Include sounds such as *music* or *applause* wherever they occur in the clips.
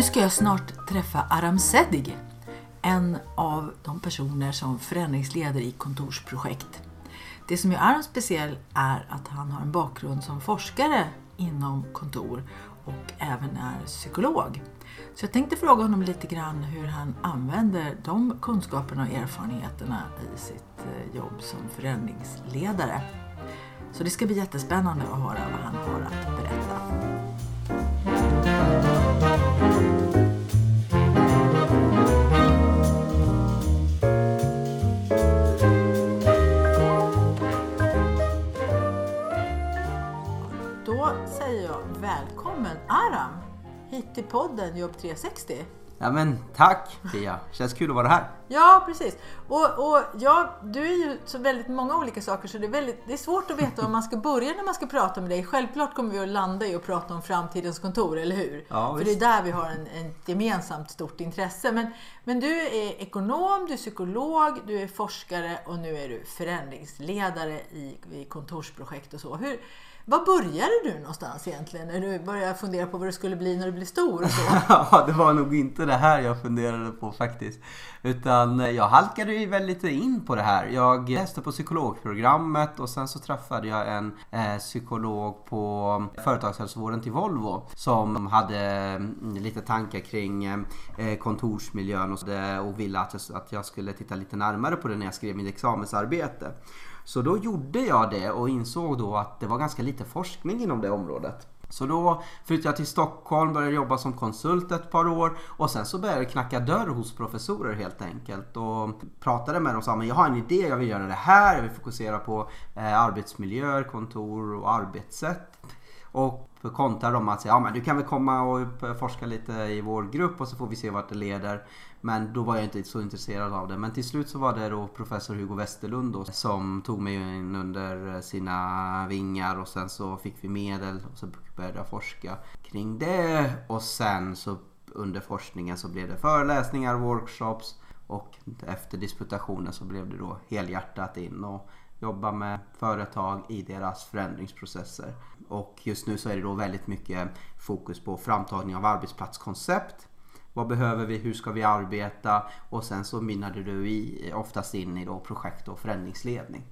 Nu ska jag snart träffa Aram Sedig, en av de personer som förändringsleder i kontorsprojekt. Det som gör Aram speciell är att han har en bakgrund som forskare inom kontor och även är psykolog. Så jag tänkte fråga honom lite grann hur han använder de kunskaperna och erfarenheterna i sitt eh, jobb som förändringsledare. Så det ska bli jättespännande att höra vad han har att berätta. Hit till podden Jobb 360. Ja men tack Pia, känns kul att vara här. Ja, precis. Och, och ja, du är ju så väldigt många olika saker så det är, väldigt, det är svårt att veta var man ska börja när man ska prata med dig. Självklart kommer vi att landa i att prata om framtidens kontor, eller hur? Ja, För visst. det är där vi har en, en gemensamt stort intresse. Men, men du är ekonom, du är psykolog, du är forskare och nu är du förändringsledare i, i kontorsprojekt och så. Hur, var började du någonstans egentligen när du började fundera på vad du skulle bli när du blev stor? Och så? *laughs* Ja, det var nog inte det här jag funderade på faktiskt. Utan eh, jag halkade ju väl lite in på det här. Jag läste på psykologprogrammet och sen så träffade jag en eh, psykolog på företagshälsovården till Volvo som hade eh, lite tankar kring eh, eh kontorsmiljön och, så och ville att jag, att jag skulle titta lite närmare på det när jag skrev mitt examensarbete. Så då gjorde jag det och insåg då att det var ganska lite forskning inom det området. Så då flyttade jag till Stockholm, började jobba som konsult ett par år och sen så började jag knacka dörr hos professorer helt enkelt och pratade med dem och sa men jag har en idé, jag vill göra det här, jag vill fokusera på eh, arbetsmiljöer, kontor och arbetssätt. Och kontrade de att säga, ja men du kan väl komma och eh, forska lite i vår grupp och så får vi se vart det leder. Men då var jag inte så intresserad av det. Men till slut så var det då professor Hugo Westerlund då, som tog mig in under sina vingar och sen så fick vi medel och så började jag forska kring det. Och sen så under forskningen så blev det föreläsningar, workshops och efter disputationen så blev det då helhjärtat in och jobba med företag i deras förändringsprocesser. Och just nu så är det då väldigt mycket fokus på framtagning av arbetsplatskoncept. Vad behöver vi? Hur ska vi arbeta? Och sen så mynnade du i, oftast in i då projekt och förändringsledning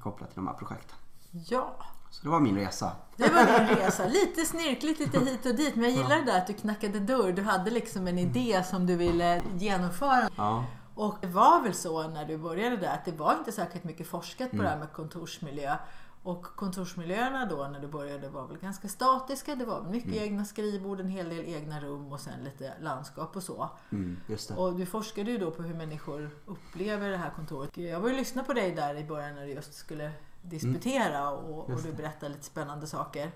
kopplat till de här projekten. Ja, Så det var min resa. Det var din resa. Lite snirkligt, lite *laughs* hit och dit. Men jag gillar det där att du knackade dörr. Du hade liksom en idé som du ville genomföra. Ja. Och det var väl så när du började där att det var inte särskilt mycket forskat på det här med kontorsmiljö. Och kontorsmiljöerna då när du började var väl ganska statiska. Det var mycket egna skrivbord, en hel del egna rum och sen lite landskap och så. Mm. Och du forskade ju då på hur människor upplever det här kontoret. Jag var ju lyssna på dig där i början när du just skulle disputera och, och Just du berättade lite spännande saker.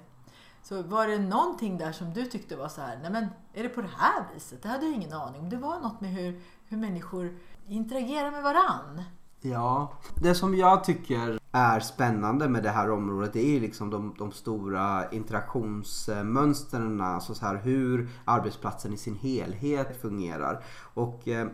Så var det någonting där som du tyckte var så här, nej men är det på det här viset? Det hade jag ingen aning om. Det var något med hur, hur människor interagerar med varann. Ja, det som jag tycker är spännande med det här området det är liksom de, de stora interaktionsmönstren. Alltså så här hur arbetsplatsen i sin helhet fungerar. Och eh,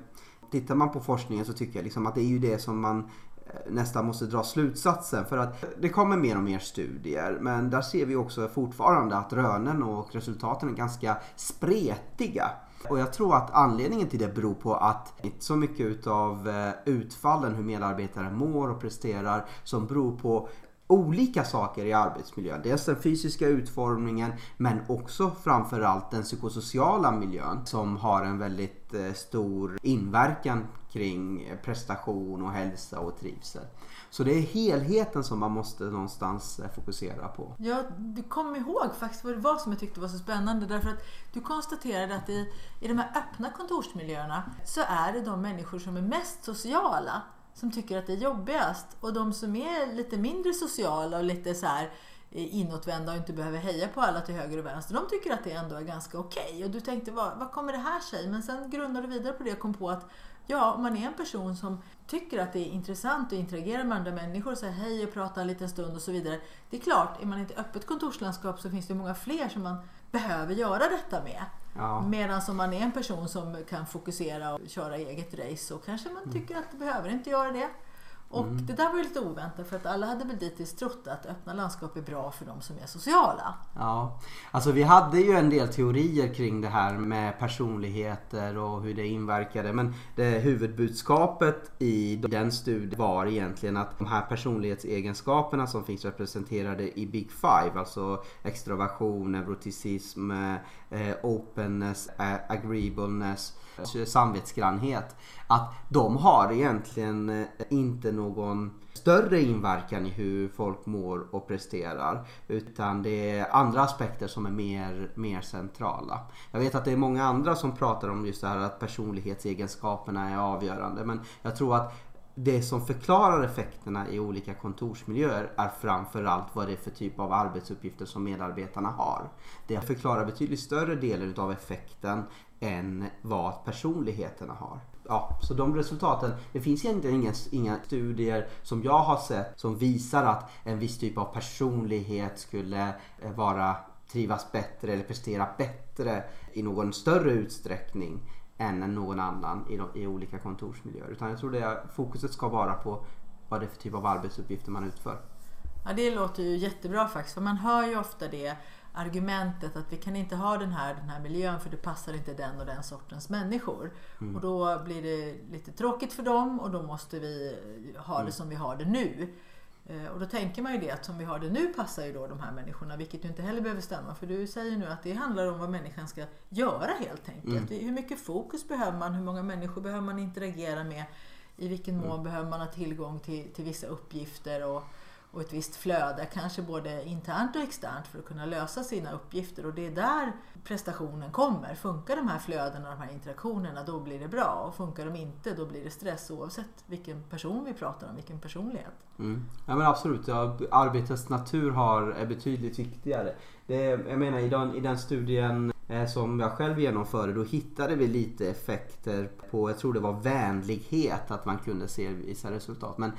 tittar man på forskningen så tycker jag liksom att det är ju det som man eh, nästan måste dra slutsatsen för att det kommer mer och mer studier men där ser vi också fortfarande att rönen och resultaten är ganska spretiga. Och jag tror att anledningen till det beror på att inte så mycket utav eh, utfallen, hur medarbetare mår och presterar, som beror på olika saker i arbetsmiljön. Dels den fysiska utformningen men också framförallt den psykosociala miljön som har en väldigt eh, stor inverkan kring eh, prestation och hälsa och trivsel. Så det är helheten som man måste någonstans eh, fokusera på. Ja, du kom ihåg faktiskt vad det var som jag tyckte var så spännande. Därför att du konstaterade att i, i de här öppna kontorsmiljöerna så är det de människor som är mest sociala som tycker att det är jobbigast. Och de som är lite mindre sociala och lite så här eh, inåtvända och inte behöver heja på alla till höger och vänster. De tycker att det ändå är ganska okej. Okay. Och du tänkte, vad, vad kommer det här sig? Men sen grundade du vidare på det och kom på att ja, om man är en person som tycker att det är intressant att interagera med andra människor och säga hej och prata en liten stund och så vidare. Det är klart, är man inte öppet kontorslandskap så finns det många fler som man behöver göra detta med. Ja. Medan om man är en person som kan fokusera och köra eget race så kanske man mm. tycker att det behöver inte göra det. Och mm. det där var ju lite oväntat för att alla hade väl dittills trott att öppna landskap är bra för de som är sociala. Ja, alltså vi hade ju en del teorier kring det här med personligheter och hur det inverkade. Men det huvudbudskapet i den studien var egentligen att de här personlighetsegenskaperna som finns representerade i Big Five, alltså extroversion, neuroticism, eh, openness, agreeableness, samvetsgrannhet att de har egentligen eh, inte någon större inverkan i hur folk mår och presterar. Utan det är andra aspekter som är mer, mer centrala. Jag vet att det är många andra som pratar om just det här att personlighetsegenskaperna är avgörande. Men jag tror att det som förklarar effekterna i olika kontorsmiljöer är framförallt vad det är för typ av arbetsuppgifter som medarbetarna har. Det förklarar betydligt större delen av effekten än vad personligheterna har ja, så de resultaten, det finns egentligen inga, inga studier som jag har sett som visar att en viss typ av personlighet skulle eh, vara trivas bättre eller prestera bättre i någon större utsträckning än någon annan i, i olika kontorsmiljöer. Utan jag tror det fokuset ska vara på vad det är för typ av arbetsuppgifter man utför. Ja, det låter ju jättebra faktiskt. För man hör ju ofta det argumentet att vi kan inte ha den här, den här miljön för det passar inte den och den sortens människor. Mm. Och då blir det lite tråkigt för dem och då måste vi ha det mm. som vi har det nu. Eh, och då tänker man ju det att som vi har det nu passar ju då de här människorna, vilket ju inte heller behöver stämma. För du säger nu att det handlar om vad människan ska göra helt enkelt. Mm. Hur mycket fokus behöver man? Hur många människor behöver man interagera med? I vilken mån mm. behöver man ha tillgång till, till vissa uppgifter? Och, och ett visst flöde, kanske både internt och externt för att kunna lösa sina uppgifter. Och det är där prestationen kommer. Funkar de här flödena, de här interaktionerna, då blir det bra. Och funkar de inte, då blir det stress oavsett vilken person vi pratar om, vilken personlighet. Mm. Ja men absolut, ja, arbetets natur har, är betydligt viktigare. Det, jag menar i den, i den studien eh, som jag själv genomförde, då hittade vi lite effekter på, jag tror det var vänlighet, att man kunde se vissa resultat. Men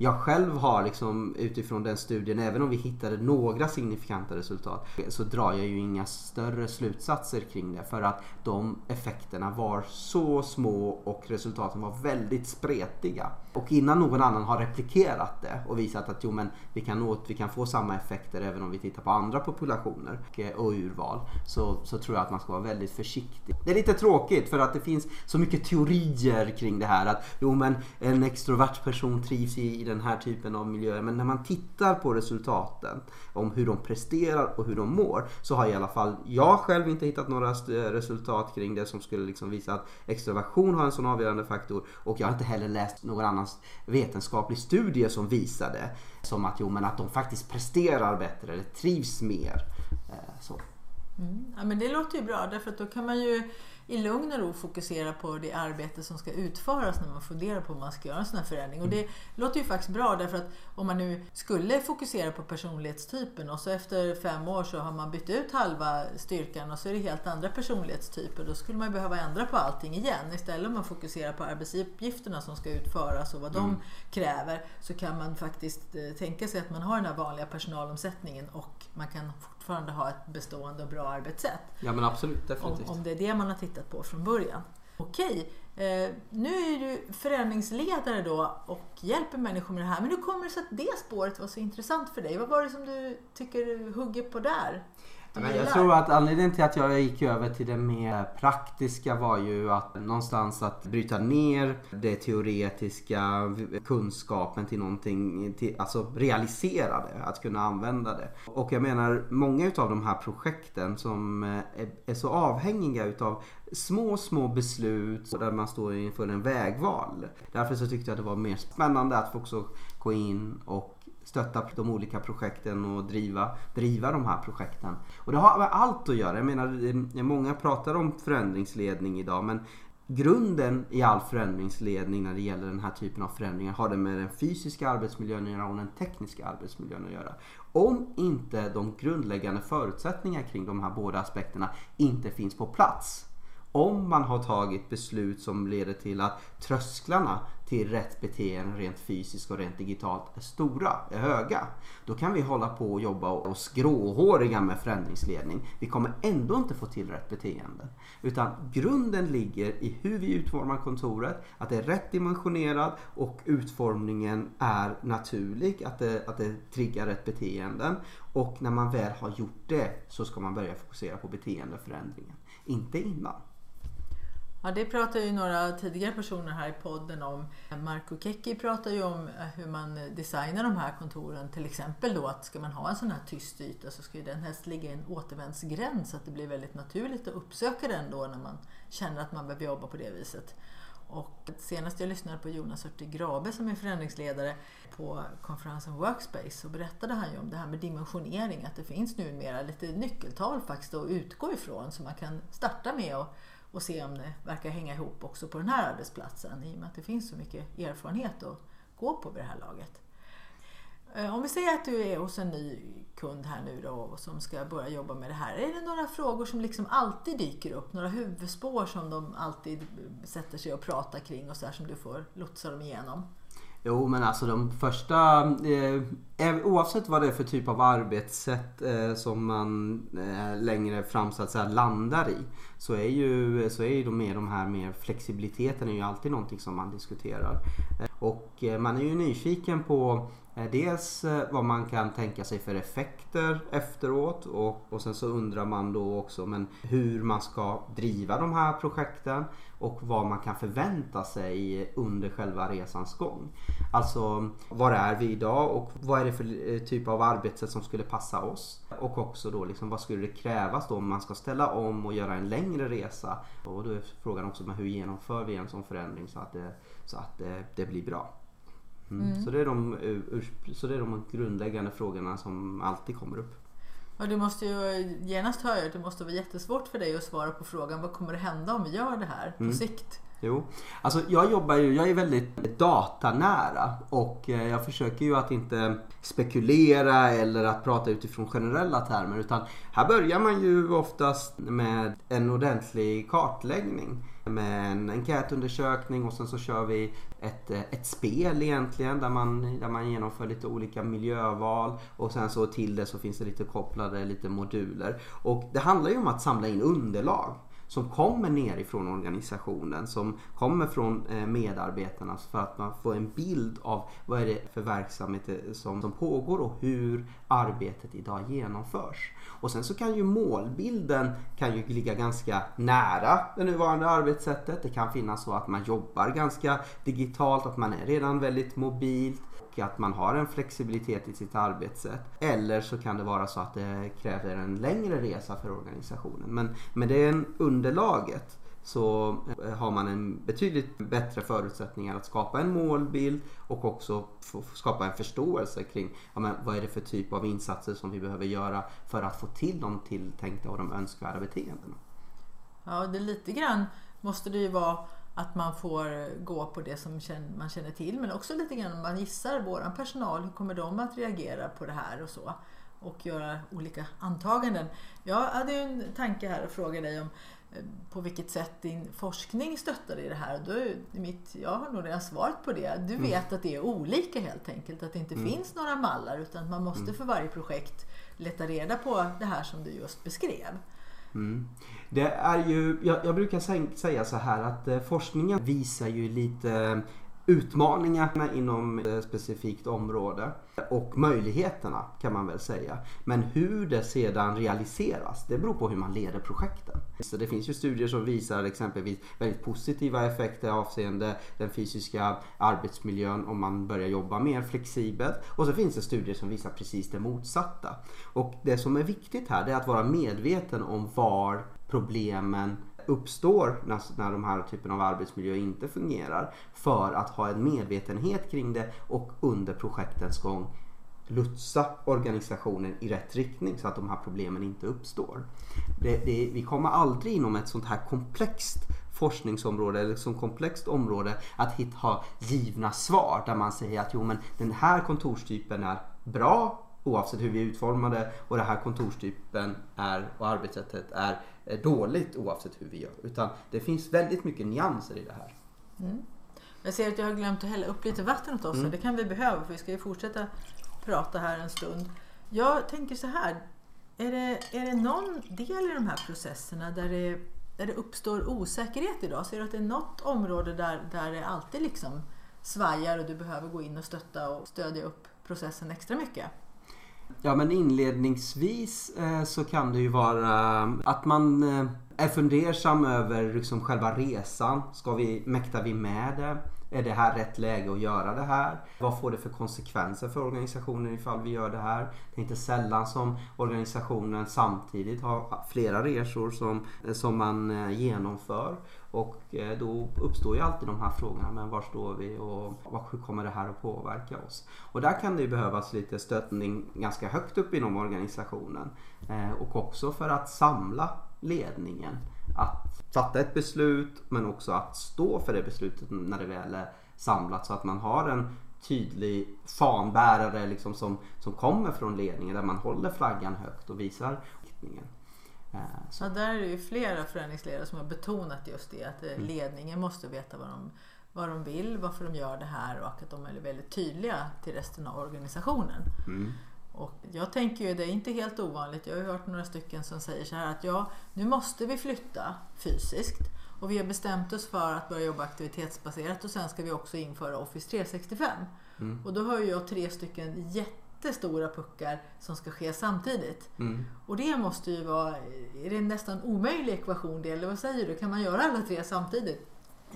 jag själv har liksom utifrån den studien, även om vi hittade några signifikanta resultat, så drar jag ju inga större slutsatser kring det. För att de effekterna var så små och resultaten var väldigt spretiga. Och innan någon annan har replikerat det och visat att jo, men vi, kan åt, vi kan få samma effekter även om vi tittar på andra populationer och, och urval. Så, så tror jag att man ska vara väldigt försiktig. Det är lite tråkigt för att det finns så mycket teorier kring det här. Att jo men en extrovert person trivs i, i den här typen av miljöer. Men när man tittar på resultaten om hur de presterar och hur de mår så har i alla fall jag själv inte hittat några eh, resultat kring det som skulle liksom visa att extroversion har en sån avgörande faktor. Och jag har inte heller läst någon annan vetenskaplig studie som visade som att, jo, men att de faktiskt presterar bättre eller trivs mer. Eh, så. Mm. Ja, men det låter ju bra därför att då kan man ju i lugn och ro fokusera på det arbete som ska utföras när man funderar på om man ska göra en sån här förändring. Och det mm. låter ju faktiskt bra därför att om man nu skulle fokusera på personlighetstypen och så efter fem år så har man bytt ut halva styrkan och så är det helt andra personlighetstyper. Då skulle man behöva ändra på allting igen. Istället om man fokuserar på arbetsuppgifterna som ska utföras och vad mm. de kräver så kan man faktiskt eh, tänka sig att man har den här vanliga personalomsättningen och man kan fortfarande ha ett bestående och bra arbetssätt. Ja men absolut, definitivt. Om, om det är det man har tittat på från början. Okej, eh, nu är du förändringsledare då och hjälper människor med det här. Men hur kommer det sig att det spåret var så intressant för dig? Vad var det som du tycker hugger på där? Men jag tror att anledningen till att jag gick över till det mer praktiska var ju att någonstans att bryta ner det teoretiska kunskapen till någonting, till, alltså realisera det, att kunna använda det. Och jag menar många utav de här projekten som är, är så avhängiga utav små, små beslut där man står inför en vägval. Därför så tyckte jag att det var mer spännande att få också gå in och stötta de olika projekten och driva, driva de här projekten. Och det har med allt att göra. Jag menar, eh, många pratar om förändringsledning idag men grunden i all förändringsledning när det gäller den här typen av förändringar har det med den fysiska arbetsmiljön att göra och den tekniska arbetsmiljön att göra. Om inte de grundläggande förutsättningarna kring de här båda aspekterna inte finns på plats om man har tagit beslut som leder till att trösklarna till rätt beteende rent fysiskt och rent digitalt är stora, är höga. Då kan vi hålla på och jobba oss gråhåriga med förändringsledning. Vi kommer ändå inte få till rätt beteende. Utan grunden ligger i hur vi utformar kontoret, att det är rätt dimensionerat och utformningen är naturlig, att det, att det triggar rätt beteenden. Och när man väl har gjort det så ska man börja fokusera på beteendeförändringen. Inte innan. Ja, det pratar ju några tidigare personer här i podden om. Marco Kekki pratar ju om eh, hur man designar de här kontoren. Till exempel då att ska man ha en sån här tyst yta så ska den helst ligga i en återvändsgränd så att det blir väldigt naturligt att uppsöka den då när man känner att man behöver jobba på det viset. Och senast jag lyssnade på Jonas Hurtig Grabe som är förändringsledare på konferensen Workspace så berättade han ju om det här med dimensionering, att det finns numera lite nyckeltal faktiskt att utgå ifrån som man kan starta med och och se om det verkar hänga ihop också på den här arbetsplatsen i och med att det finns så mycket erfarenhet att gå på vid det här laget. Eh, om vi säger att du är hos en ny kund här nu då som ska börja jobba med det här. Är det några frågor som liksom alltid dyker upp? Några huvudspår som de alltid sätter sig och pratar kring och så här som du får lotsa dem igenom? Jo men alltså de första, eh, oavsett vad det är för typ av arbetssätt eh, som man eh, längre fram så att säga landar i. Så är ju, så är ju de, mer, de här mer flexibiliteten är ju alltid någonting som man diskuterar. Eh, och eh, man är ju nyfiken på Eh, dels eh, vad man kan tänka sig för effekter efteråt och, och sen så undrar man då också men hur man ska driva de här projekten och vad man kan förvänta sig under själva resans gång. Alltså var är vi idag och vad är det för eh, typ av arbetssätt som skulle passa oss? Och också då liksom, vad skulle det krävas då om man ska ställa om och göra en längre resa? Och då är frågan också hur genomför vi en sån förändring så att det, så att det, det blir bra. Mm. Mm. Så, det är de, så det är de grundläggande frågorna som alltid kommer upp. Ja, du måste ju genast höra att det måste vara jättesvårt för dig att svara på frågan vad kommer att hända om vi gör det här på mm. sikt? Jo, alltså jag jobbar ju, jag är väldigt datanära och eh, jag försöker ju att inte spekulera eller att prata utifrån generella termer utan här börjar man ju oftast med en ordentlig kartläggning med en enkätundersökning och sen så kör vi ett, eh, ett spel egentligen där man, där man genomför lite olika miljöval och sen så till det så finns det lite kopplade lite moduler. Och det handlar ju om att samla in underlag som kommer nerifrån organisationen, som kommer från eh, medarbetarna för att man får en bild av vad är det för verksamhet eh, som, som pågår och hur arbetet idag genomförs. Och sen så kan ju målbilden kan ju ligga ganska nära det nuvarande arbetssättet. Det kan finnas så att man jobbar ganska digitalt, att man är redan väldigt mobilt och att man har en flexibilitet i sitt arbetssätt. Eller så kan det vara så att det kräver en längre resa för organisationen. Men med det underlaget så eh, har man en betydligt bättre förutsättningar att skapa en målbild och också skapa en förståelse kring ja, men vad är det för typ av insatser som vi behöver göra för att få till de tilltänkta och de önskvärda beteendena. Ja, det är lite grann måste det ju vara att man får gå på det som man känner till men också lite grann om man gissar våran personal, hur kommer de att reagera på det här och så och göra olika antaganden. Jag hade ju en tanke här att fråga dig om eh, på vilket sätt din forskning stöttar i det här. Då, mitt, jag har nog redan svarat på det. Du mm. vet mm. att det är olika helt enkelt, att det inte mm. finns några mallar utan man måste mm. för varje projekt leta reda på det här som du just beskrev. Mm. Det är ju, jag, jag brukar säga så här att eh, forskningen visar ju lite utmaningarna inom ett specifikt område och möjligheterna kan man väl säga. Men hur det sedan realiseras, det beror på hur man leder projekten. Så det finns ju studier som visar exempelvis väldigt positiva effekter avseende den fysiska arbetsmiljön om man börjar jobba mer flexibelt. Och så finns det studier som visar precis det motsatta. Och det som är viktigt här är att vara medveten om var problemen uppstår när, när de här typen av arbetsmiljö inte fungerar. För att ha en medvetenhet kring det och under projektens gång lutsa organisationen i rätt riktning så att de här problemen inte uppstår. Det, det, vi kommer aldrig inom ett sånt här komplext forskningsområde eller som komplext område att hit, ha givna svar där man säger att jo men den här kontorstypen är bra oavsett hur vi är utformade och den här kontorstypen är, och arbetssättet är dåligt oavsett hur vi gör. Utan det finns väldigt mycket nyanser i det här. Mm. Jag ser att jag har glömt att hälla upp lite vatten åt oss mm. det kan vi behöva för vi ska ju fortsätta prata här en stund. Jag tänker så här, är det, är det någon del i de här processerna där det, där det uppstår osäkerhet idag? Ser du att det är något område där, där det alltid liksom svajar och du behöver gå in och stötta och stödja upp processen extra mycket? Ja men inledningsvis eh, så kan det ju vara eh, att man eh, är fundersam över liksom själva resan. Ska vi, mäktar vi med det? Är det här rätt läge att göra det här? Vad får det för konsekvenser för organisationen ifall vi gör det här? Det är inte sällan som organisationen samtidigt har flera resor som, eh, som man eh, genomför. Och eh, då uppstår ju alltid de här frågorna. Men var står vi och hur kommer det här att påverka oss? Och där kan det ju behövas lite stöttning ganska högt upp inom organisationen. Och också för att samla ledningen att fatta ett beslut men också att stå för det beslutet när det väl är samlat så att man har en tydlig fanbärare liksom som, som kommer från ledningen där man håller flaggan högt och visar riktningen. Eh, så. Ja, där är det ju flera föreningsledare som har betonat just det att eh, mm. ledningen måste veta vad de, vad de vill, varför de gör det här och att de är väldigt tydliga till resten av organisationen. Mm. Och jag tänker ju, det är inte helt ovanligt, jag har hört några stycken som säger så här att ja, nu måste vi flytta fysiskt och vi har bestämt oss för att börja jobba aktivitetsbaserat och sen ska vi också införa Office 365. Mm. Och då har jag tre stycken jättestora puckar som ska ske samtidigt. Mm. Och det måste ju vara, är det en nästan omöjlig ekvation det, eller vad säger du? Kan man göra alla tre samtidigt?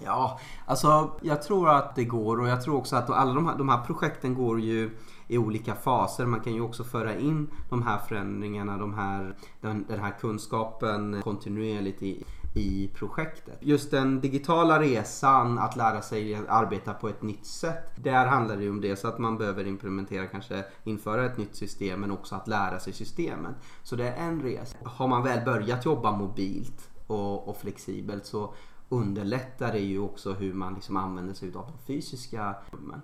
Ja, alltså jag tror att det går och jag tror också att alla de här, de här projekten går ju i olika faser. Man kan ju också föra in de här förändringarna, de här, den, den här kunskapen kontinuerligt i, i projektet. Just den digitala resan, att lära sig arbeta på ett nytt sätt. Där handlar det ju om det så att man behöver implementera, kanske införa ett nytt system men också att lära sig systemen. Så det är en resa. Har man väl börjat jobba mobilt och, och flexibelt så underlättar det ju också hur man liksom använder sig av de fysiska rummen.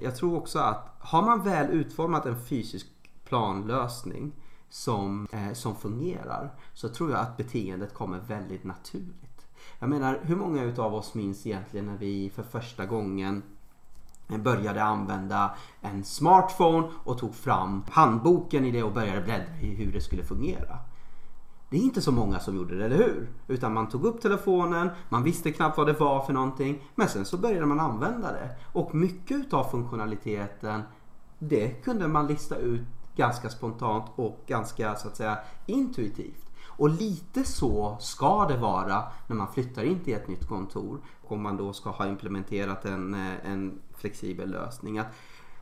Jag tror också att har man väl utformat en fysisk planlösning som, eh, som fungerar så tror jag att beteendet kommer väldigt naturligt. Jag menar, hur många utav oss minns egentligen när vi för första gången började använda en smartphone och tog fram handboken i det och började bläddra i hur det skulle fungera. Det är inte så många som gjorde det, eller hur? Utan man tog upp telefonen, man visste knappt vad det var för någonting. Men sen så började man använda det. Och mycket utav funktionaliteten, det kunde man lista ut ganska spontant och ganska så att säga intuitivt. Och lite så ska det vara när man flyttar in till ett nytt kontor. Om man då ska ha implementerat en, eh, en flexibel lösning. Att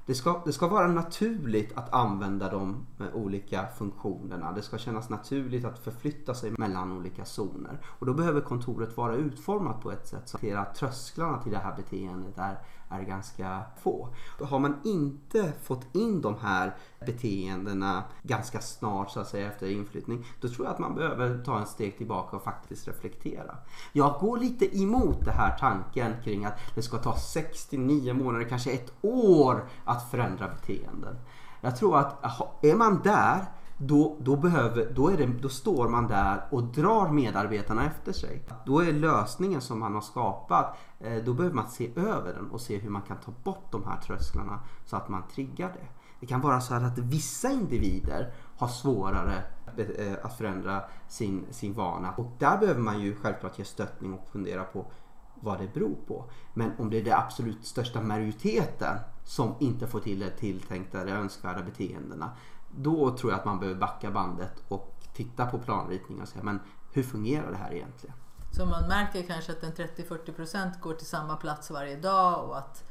det ska, det ska vara naturligt att använda de eh, olika funktionerna. Det ska kännas naturligt att förflytta sig mellan olika zoner. Och då behöver kontoret vara utformat på ett sätt så att trösklarna till det här beteendet är är ganska få. Har man inte fått in de här beteendena ganska snart så att säga efter inflyttning då tror jag att man behöver ta en steg tillbaka och faktiskt reflektera. Jag går lite emot det här tanken kring att det ska ta 69 månader, kanske ett år att förändra beteenden. Jag tror att är man där då, då, behöver, då, är det, då står man där och drar medarbetarna efter sig. Då är lösningen som man har skapat, eh, då behöver man se över den och se hur man kan ta bort de här trösklarna så att man triggar det. Det kan vara så att vissa individer har svårare eh, att förändra sin, sin vana och där behöver man ju självklart ge stöttning och fundera på vad det beror på. Men om det är den absolut största majoriteten som inte får till det tilltänkta de önskvärda beteendena då tror jag att man behöver backa bandet och titta på planritningen och säga men hur fungerar det här egentligen? Så man märker kanske att en 30-40% går till samma plats varje dag och att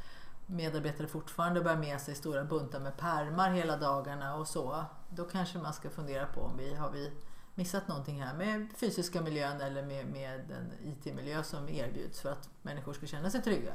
medarbetare fortfarande bär med sig stora buntar med permar hela dagarna och så. Då kanske man ska fundera på om vi har vi missat någonting här med fysiska miljön eller med, med den IT-miljö som erbjuds för att människor ska känna sig trygga.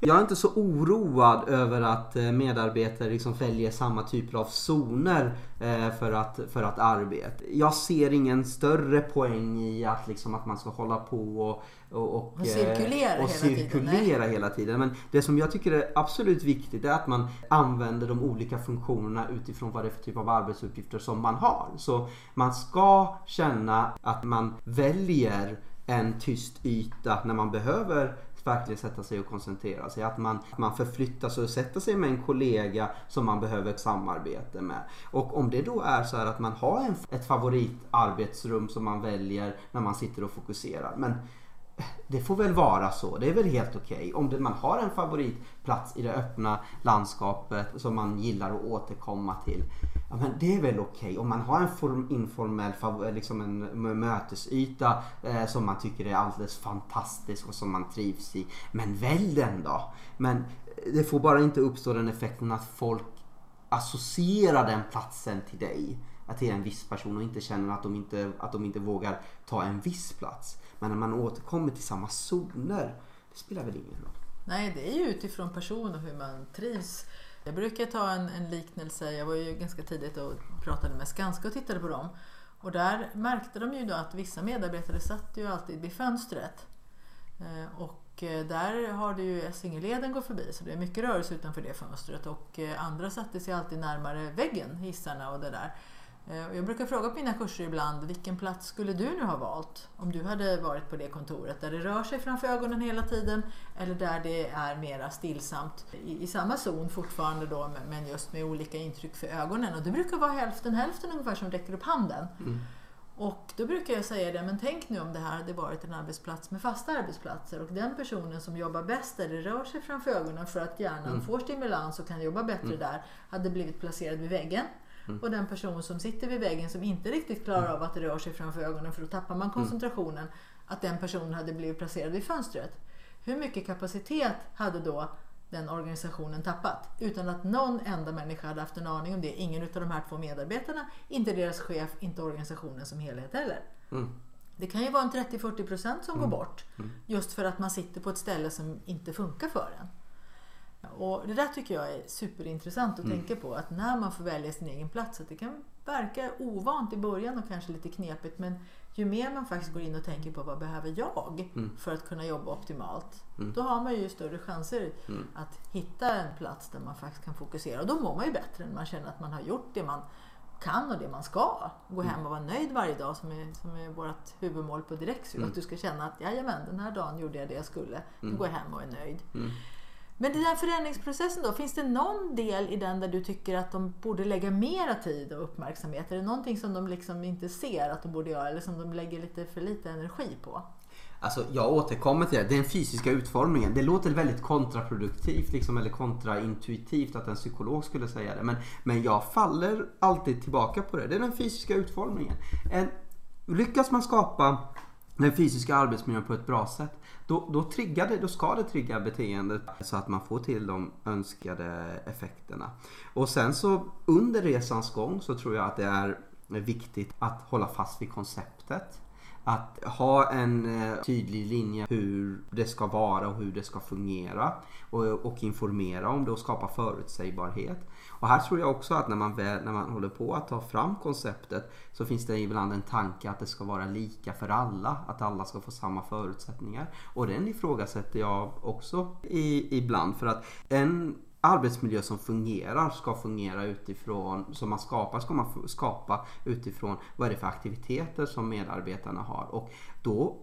Jag är inte så oroad över att eh, medarbetare liksom väljer samma typer av zoner eh, för att, för att arbeta. Jag ser ingen större poäng i att, liksom, att man ska hålla på och, och, och, och cirkulera, och hela, cirkulera tiden, hela tiden. Men det som jag tycker är absolut viktigt är att man använder de olika funktionerna utifrån vad det är för typ av arbetsuppgifter som man har. Så man ska känna att man väljer en tyst yta när man behöver verkligen sätta sig och koncentrera sig. Att man, man förflyttar sig och sätter sig med en kollega som man behöver ett samarbete med. Och om det då är så här att man har en, ett favoritarbetsrum som man väljer när man sitter och fokuserar. Men eh, det får väl vara så. Det är väl helt okej. Okay. Om man har en favoritplats i det öppna landskapet som man gillar att återkomma till. Ja, men det är väl okej. Okay. Om man har en form, informell eh, liksom en mötesyta eh, som man tycker är alldeles fantastisk och som man trivs i. Men välj den då. Men eh, det får bara inte uppstå den effekten att folk associerar den platsen till dig. Att det är en viss person och inte känner att de inte, att de inte vågar ta en viss plats. Men när man återkommer till samma zoner, det spelar väl ingen roll. Nej, det är ju utifrån person och hur man trivs. Jag brukar ta en, en liknelse, jag var ju ganska tidigt och pratade med Skanska och tittade på dem. Och där märkte de ju då att vissa medarbetare satt ju alltid vid fönstret. Eh, och eh, där har du ju Essingeleden går förbi så det är mycket rörelse utanför det fönstret och eh, andra satte sig alltid närmare väggen, hissarna och det där. Eh, jag brukar fråga på mina kurser ibland, vilken plats skulle du nu ha valt om du hade varit på det kontoret där det rör sig framför ögonen hela tiden eller där det är mera stillsamt i, i samma zon fortfarande då men just med olika intryck för ögonen och det brukar vara hälften hälften ungefär som räcker upp handen. Mm. Och då brukar jag säga det, men tänk nu om det här hade varit en arbetsplats med fasta arbetsplatser och den personen som jobbar bäst där det rör sig framför ögonen för att hjärnan mm. får stimulans och kan jobba bättre mm. där hade blivit placerad vid väggen. Mm. Och den person som sitter vid väggen som inte riktigt klarar mm. av att det rör sig framför ögonen för då tappar man mm. koncentrationen. Att den personen hade blivit placerad vid fönstret. Hur mycket kapacitet hade då den organisationen tappat? Utan att någon enda människa hade haft en aning om det. Ingen av de här två medarbetarna, inte deras chef, inte organisationen som helhet heller. Mm. Det kan ju vara en 30-40% som mm. går bort. Mm. Just för att man sitter på ett ställe som inte funkar för en. Och det där tycker jag är superintressant att mm. tänka på. Att när man får välja sin egen plats. Att det kan verka ovant i början och kanske lite knepigt. Men ju mer man faktiskt går in och tänker på vad behöver jag mm. för att kunna jobba optimalt. Mm. Då har man ju större chanser mm. att hitta en plats där man faktiskt kan fokusera. Och då mår man ju bättre när man känner att man har gjort det man kan och det man ska. Gå hem och vara nöjd varje dag som är, som är vårt huvudmål på. Mm. Att du ska känna att jajamän, den här dagen gjorde jag det jag skulle. Mm. går hem och är nöjd. Men den här förändringsprocessen då, finns det någon del i den där du tycker att de borde lägga mera tid och uppmärksamhet? Är det någonting som de liksom inte ser att de borde göra eller som de lägger lite för lite energi på? Alltså jag återkommer till det. Den fysiska utformningen. Det låter väldigt kontraproduktivt liksom, eller kontraintuitivt att en psykolog skulle säga det. Men, men jag faller alltid tillbaka på det. Det är den fysiska utformningen. En, lyckas man skapa den fysiska arbetsmiljön på ett bra sätt då, då, triggar det, då ska det trigga beteendet så att man får till de önskade effekterna. Och sen så under resans gång så tror jag att det är viktigt att hålla fast vid konceptet. Att ha en eh, tydlig linje hur det ska vara och hur det ska fungera. Och, och informera om det och skapa förutsägbarhet. Och här tror jag också att när man, väl, när man håller på att ta fram konceptet så finns det ibland en tanke att det ska vara lika för alla. Att alla ska få samma förutsättningar. Och den ifrågasätter jag också i, ibland. För att en arbetsmiljö som fungerar ska fungera utifrån, som man skapar ska man skapa utifrån vad är det för aktiviteter som medarbetarna har. Och då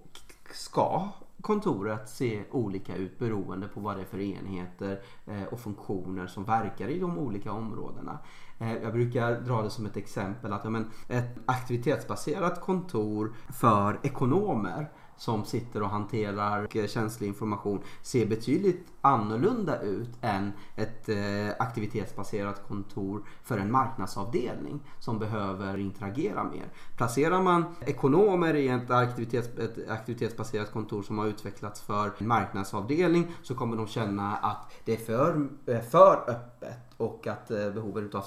ska kontoret se olika ut beroende på vad det är för enheter eh, och funktioner som verkar i de olika områdena. Eh, jag brukar dra det som ett exempel att ja, men, ett aktivitetsbaserat kontor för ekonomer som sitter och hanterar eh, känslig information ser betydligt annorlunda ut än ett eh, aktivitetsbaserat kontor för en marknadsavdelning som behöver interagera mer. Placerar man ekonomer i ett, aktivitets, ett aktivitetsbaserat kontor som har utvecklats för en marknadsavdelning så kommer de känna att det är för, eh, för öppet och att eh, behovet behoven av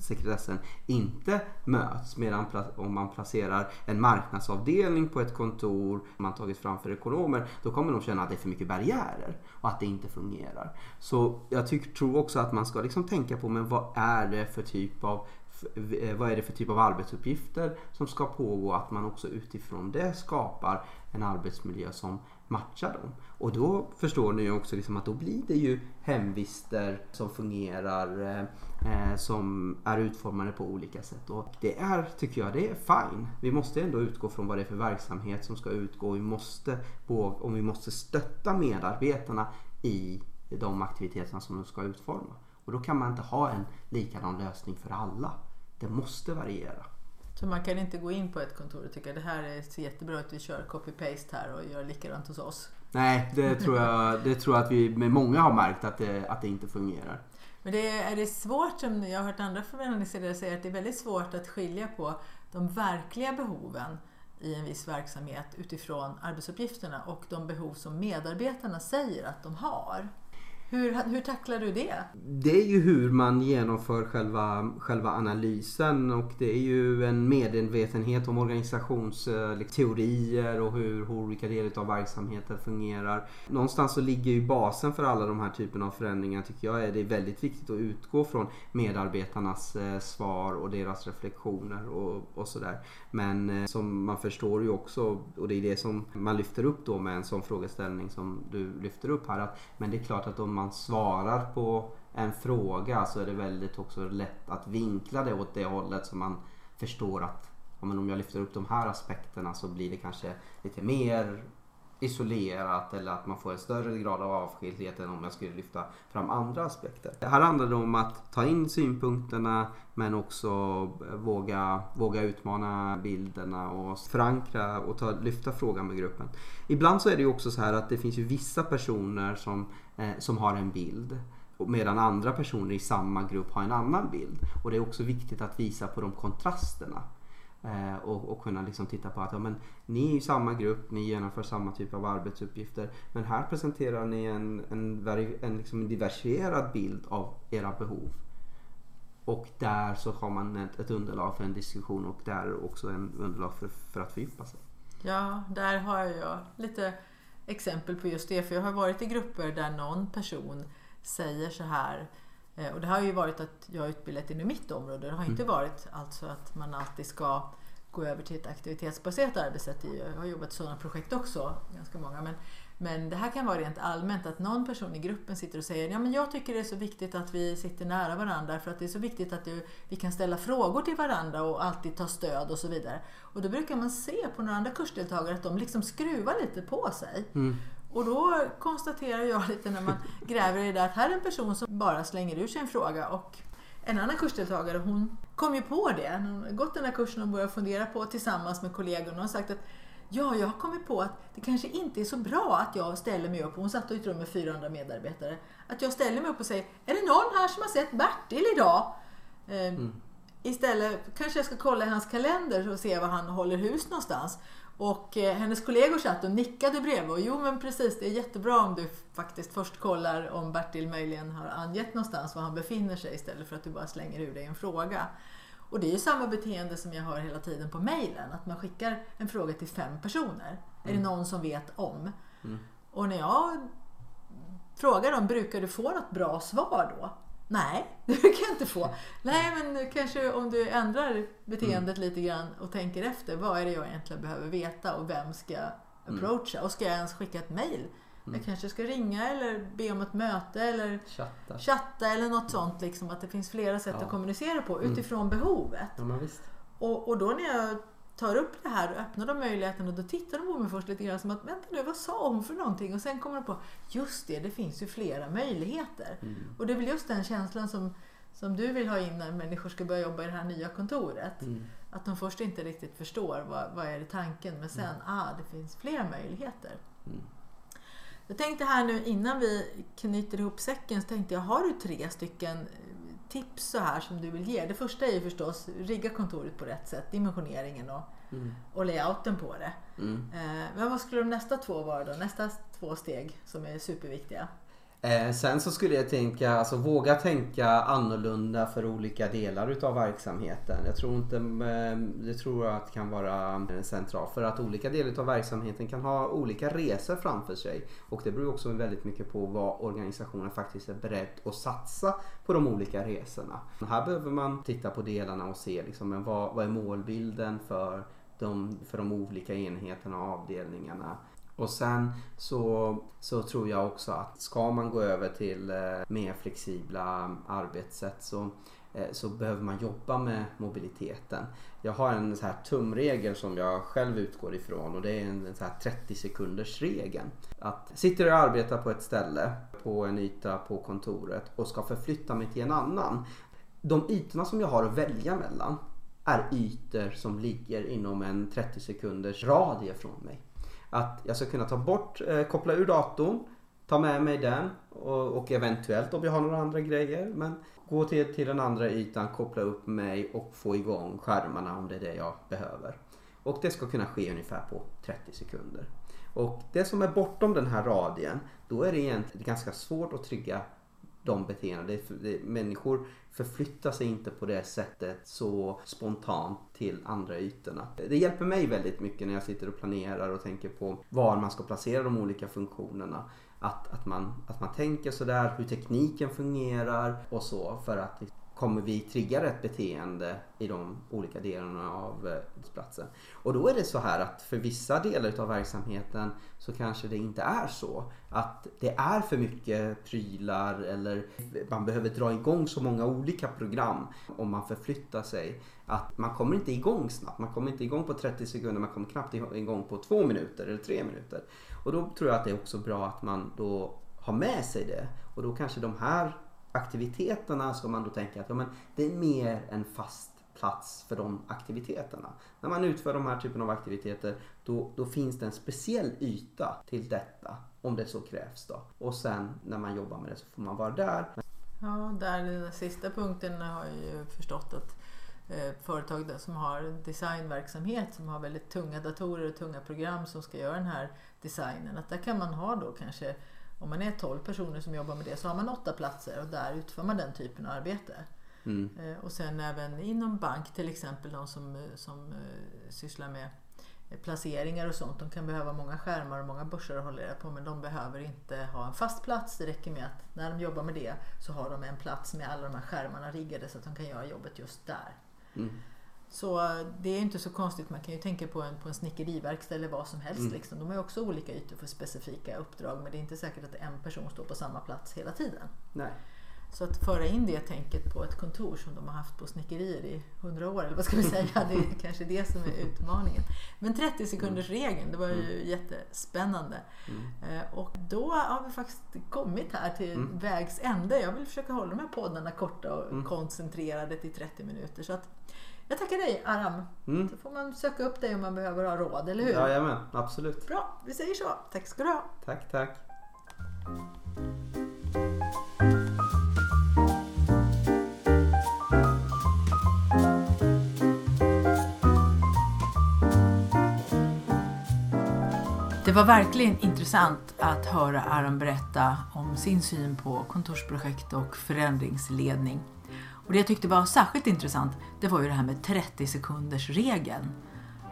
sekretessen inte möts. Medan om man placerar en marknadsavdelning på ett kontor man tagit fram för ekonomer då kommer de känna att det är för mycket barriärer och att det inte fungerar. Så jag tycker, tror också att man ska liksom tänka på men vad är det för typ av eh, vad är det för typ av arbetsuppgifter som ska pågå? Att man också utifrån det skapar en arbetsmiljö som matcha dem. Och då förstår ni ju också liksom att då blir det ju hemvister som fungerar eh, eh, som är utformade på olika sätt. Och det är, tycker jag, det är fine. Vi måste ändå utgå från vad det är för verksamhet som ska utgå. Vi måste, och vi måste stötta medarbetarna i de aktiviteterna som de ska utforma. Och då kan man inte ha en likadan lösning för alla. Det måste variera. Så man kan inte gå in på ett kontor och tycka det här ser jättebra ut, vi kör copy-paste här och gör likadant hos oss. Nej, det tror jag, det tror jag att vi med många har märkt att det, att det inte fungerar. Men det är, är det svårt, som jag har hört andra förvaltningsledare säga, att det är väldigt svårt att skilja på de verkliga behoven i en viss verksamhet utifrån arbetsuppgifterna och de behov som medarbetarna säger att de har. Hur, hur tacklar du det? Det är ju hur man genomför själva, själva analysen och det är ju en medvetenhet om organisationsteorier eh, liksom, och hur, hur olika delar av verksamheten fungerar. Någonstans så ligger ju basen för alla de här typerna av förändringar tycker jag är det väldigt viktigt att utgå från medarbetarnas eh, svar och deras reflektioner och, och sådär. Men eh, som man förstår ju också och det är det som man lyfter upp då med en sån frågeställning som du lyfter upp här. Att, men det är klart att om man svarar på en fråga så är det väldigt också lätt att vinkla det åt det hållet så man förstår att om jag lyfter upp de här aspekterna så blir det kanske lite mer isolerat eller att man får en större grad av avskildhet än om jag skulle lyfta fram andra aspekter. Här handlar det om att ta in synpunkterna men också våga, våga utmana bilderna och förankra och ta, lyfta frågan med gruppen. Ibland så är det ju också så här att det finns ju vissa personer som, Eh, som har en bild medan andra personer i samma grupp har en annan bild. Och det är också viktigt att visa på de kontrasterna. Eh, och, och, kunna liksom titta på att ja, men, ni är i samma grupp, ni genomför samma typ av arbetsuppgifter. Men här presenterar ni en, en, en liksom diversifierad bild av era behov. Och där så har man ett, ett underlag för en diskussion och där också en underlag för, för att fördjupa sig. Ja, där har jag lite exempel på just det. För jag har varit i grupper där någon person säger så här Eh, och det har ju varit att jag har utbildat inom mitt område. Det har inte mm. varit alltså att man alltid ska gå över till ett aktivitetsbaserat arbetssätt. Jag har jobbat i sådana projekt också, ganska många. Men, men det här kan vara rent allmänt att någon person i gruppen sitter och säger ja, men jag tycker det är så viktigt att vi sitter nära varandra för att det är så viktigt att vi kan ställa frågor till varandra och alltid ta stöd och så vidare. Och då brukar man se på några andra kursdeltagare att de liksom skruvar lite på sig. Mm. Och då konstaterar jag *laughs* lite när man gräver i det att här är en person som bara slänger ur sig en fråga och en annan kursdeltagare hon kom ju på det. Hon har gått den här kursen och börjat fundera på tillsammans med kollegorna och sagt att Ja, jag har kommit på att det kanske inte är så bra att jag ställer mig upp, hon satt i ett rum med 400 medarbetare, att jag ställer mig upp och säger Är det någon här som har sett Bertil idag? Eh, mm. Istället kanske jag ska kolla i hans kalender och se var han håller hus någonstans. Och eh, hennes kollegor satt och nickade bredvid och jo men precis, det är jättebra om du faktiskt först kollar om Bertil möjligen har angett någonstans var han befinner sig istället för att du bara slänger ur dig en fråga. Och det är ju samma beteende som jag har hela tiden på mejlen, att man skickar en fråga till fem personer. Mm. Är det mm. någon som vet om? Mm. Och när jag frågar dem, brukar du få något bra svar då? Nej, *laughs* det kan jag inte få. Nej, men kanske om du ändrar beteendet mm. lite grann och tänker efter. Vad är det jag egentligen behöver veta och vem ska mm. approacha? Och ska jag ens skicka ett mail? Mm. Jag kanske ska ringa eller be om ett möte eller chatta, chatta eller något sånt. Liksom, att det finns flera sätt ja. att kommunicera på mm. utifrån behovet. Ja, och, och då när jag tar upp det här och öppnar de möjligheterna och då tittar de på mig först lite grann som att vänta nu, vad sa hon för någonting? Och sen kommer de på, just det, det finns ju flera möjligheter. Mm. Och det är väl just den känslan som, som du vill ha in när människor ska börja jobba i det här nya kontoret. Mm. Att de först inte riktigt förstår vad, vad är det tanken men sen, mm. ah, det finns fler möjligheter. Jag tänkte här nu innan vi knyter ihop säcken så tänkte jag, har du tre stycken tips så här som du vill ge? Det första är ju förstås rigga kontoret på rätt sätt, dimensioneringen och, mm. och layouten på det. Mm. Eh, men vad skulle de nästa två vara då? Nästa två steg som är superviktiga? Eh, sen så skulle jag tänka, alltså våga tänka annorlunda för olika delar utav verksamheten. Jag tror inte, eh, det tror jag att kan vara eh, centralt. För att olika delar utav verksamheten kan ha olika resor framför sig. Och det beror också väldigt mycket på vad organisationen faktiskt är beredd att satsa på de olika resorna. Här behöver man titta på delarna och se liksom, men vad, vad är målbilden för de, för de olika enheterna och avdelningarna. Och sen så, så tror jag också att ska man gå över till eh, mer flexibla arbetssätt så, eh, så behöver man jobba med mobiliteten. Jag har en så här tumregel som jag själv utgår ifrån och det är en, en så här 30 sekunders regeln. Att sitter jag och arbetar på ett ställe på en yta på kontoret och ska förflytta mig till en annan. De ytorna som jag har att välja mellan är ytor som ligger inom en 30 sekunders radie från mig. Att jag ska kunna ta bort, eh, koppla ur datorn, ta med mig den och, och, eventuellt om jag har några andra grejer. Men gå till, till den andra ytan, koppla upp mig och få igång skärmarna om det är det jag behöver. Och det ska kunna ske ungefär på 30 sekunder. Och det som är bortom den här radien, då är det egentligen ganska svårt att trygga de beteendena. människor förflyttar sig inte på det sättet så spontant till andra ytorna. Det hjälper mig väldigt mycket när jag sitter och planerar och tänker på var man ska placera de olika funktionerna. Att, att, man, att man tänker sådär, hur tekniken fungerar och så för att kommer vi trigga rätt beteende i de olika delarna av eh, platsen. Och då är det så här att för vissa delar av verksamheten så kanske det inte är så. Att det är för mycket prylar eller man behöver dra igång så många olika program om man förflyttar sig. Att man kommer inte igång snabbt. Man kommer inte igång på 30 sekunder, man kommer knappt igång på två minuter eller tre minuter. Och då tror jag att det är också bra att man då har med sig det. Och då kanske de här aktiviteterna ska man då tänka att ja, men det är mer en fast plats för de aktiviteterna. När man utför de här typen av aktiviteter då, då finns det en speciell yta till detta om det så krävs. Då. Och sen när man jobbar med det så får man vara där. Ja, där den sista punkten har jag ju förstått att eh, företag som har designverksamhet som har väldigt tunga datorer och tunga program som ska göra den här designen. Att där kan man ha då kanske om man är 12 personer som jobbar med det så har man åtta platser och där utför man den typen av arbete. Mm. Eh, och sen även inom bank till exempel de som, som uh, sysslar med placeringar och sånt. De kan behöva många skärmar och många börser att hålla på men de behöver inte ha en fast plats. Det räcker med att när de jobbar med det så har de en plats med alla de här skärmarna riggade så att de kan göra jobbet just där. Mm. Så det är inte så konstigt. Man kan ju tänka på en, på en snickeriverkstad eller vad som helst. Mm. Liksom. De har ju också olika ytor för specifika uppdrag men det är inte säkert att en person står på samma plats hela tiden. Nej. Så att föra in det tänket på ett kontor som de har haft på snickerier i hundra år, eller vad ska vi säga, *laughs* det är kanske det som är utmaningen. Men 30 sekunders regeln, det var ju mm. jättespännande. Mm. Eh, och då har vi faktiskt kommit här till mm. vägs ände. Jag vill försöka hålla de här poddarna korta och mm. koncentrerade till 30 minuter. Så att jag tackar dig Aram. Mm. Så får man söka upp dig om man behöver ha råd, eller hur? Jajamän, absolut. Bra, vi säger så. Tack ska du ha. Tack, tack. Var verkligen intressant att höra Aron berätta om sin syn på kontorsprojekt och förändringsledning. Och det jag tyckte var särskilt intressant, det var ju det här med 30 sekunders regeln.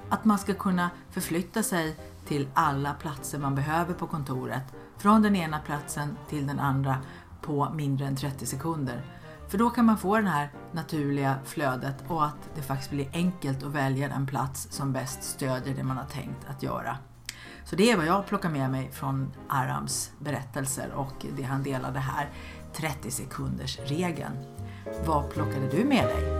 Att man ska kunna förflytta sig till alla platser man behöver på kontoret, från den ena platsen till den andra på mindre än 30 sekunder. För då kan man få det här naturliga flödet och att det faktiskt blir enkelt att välja den plats som bäst stödjer det man har tänkt att göra. Så det är vad jag plockar med mig från Arams berättelser och det han delade här, 30 sekunders regeln. Vad plockade du med dig?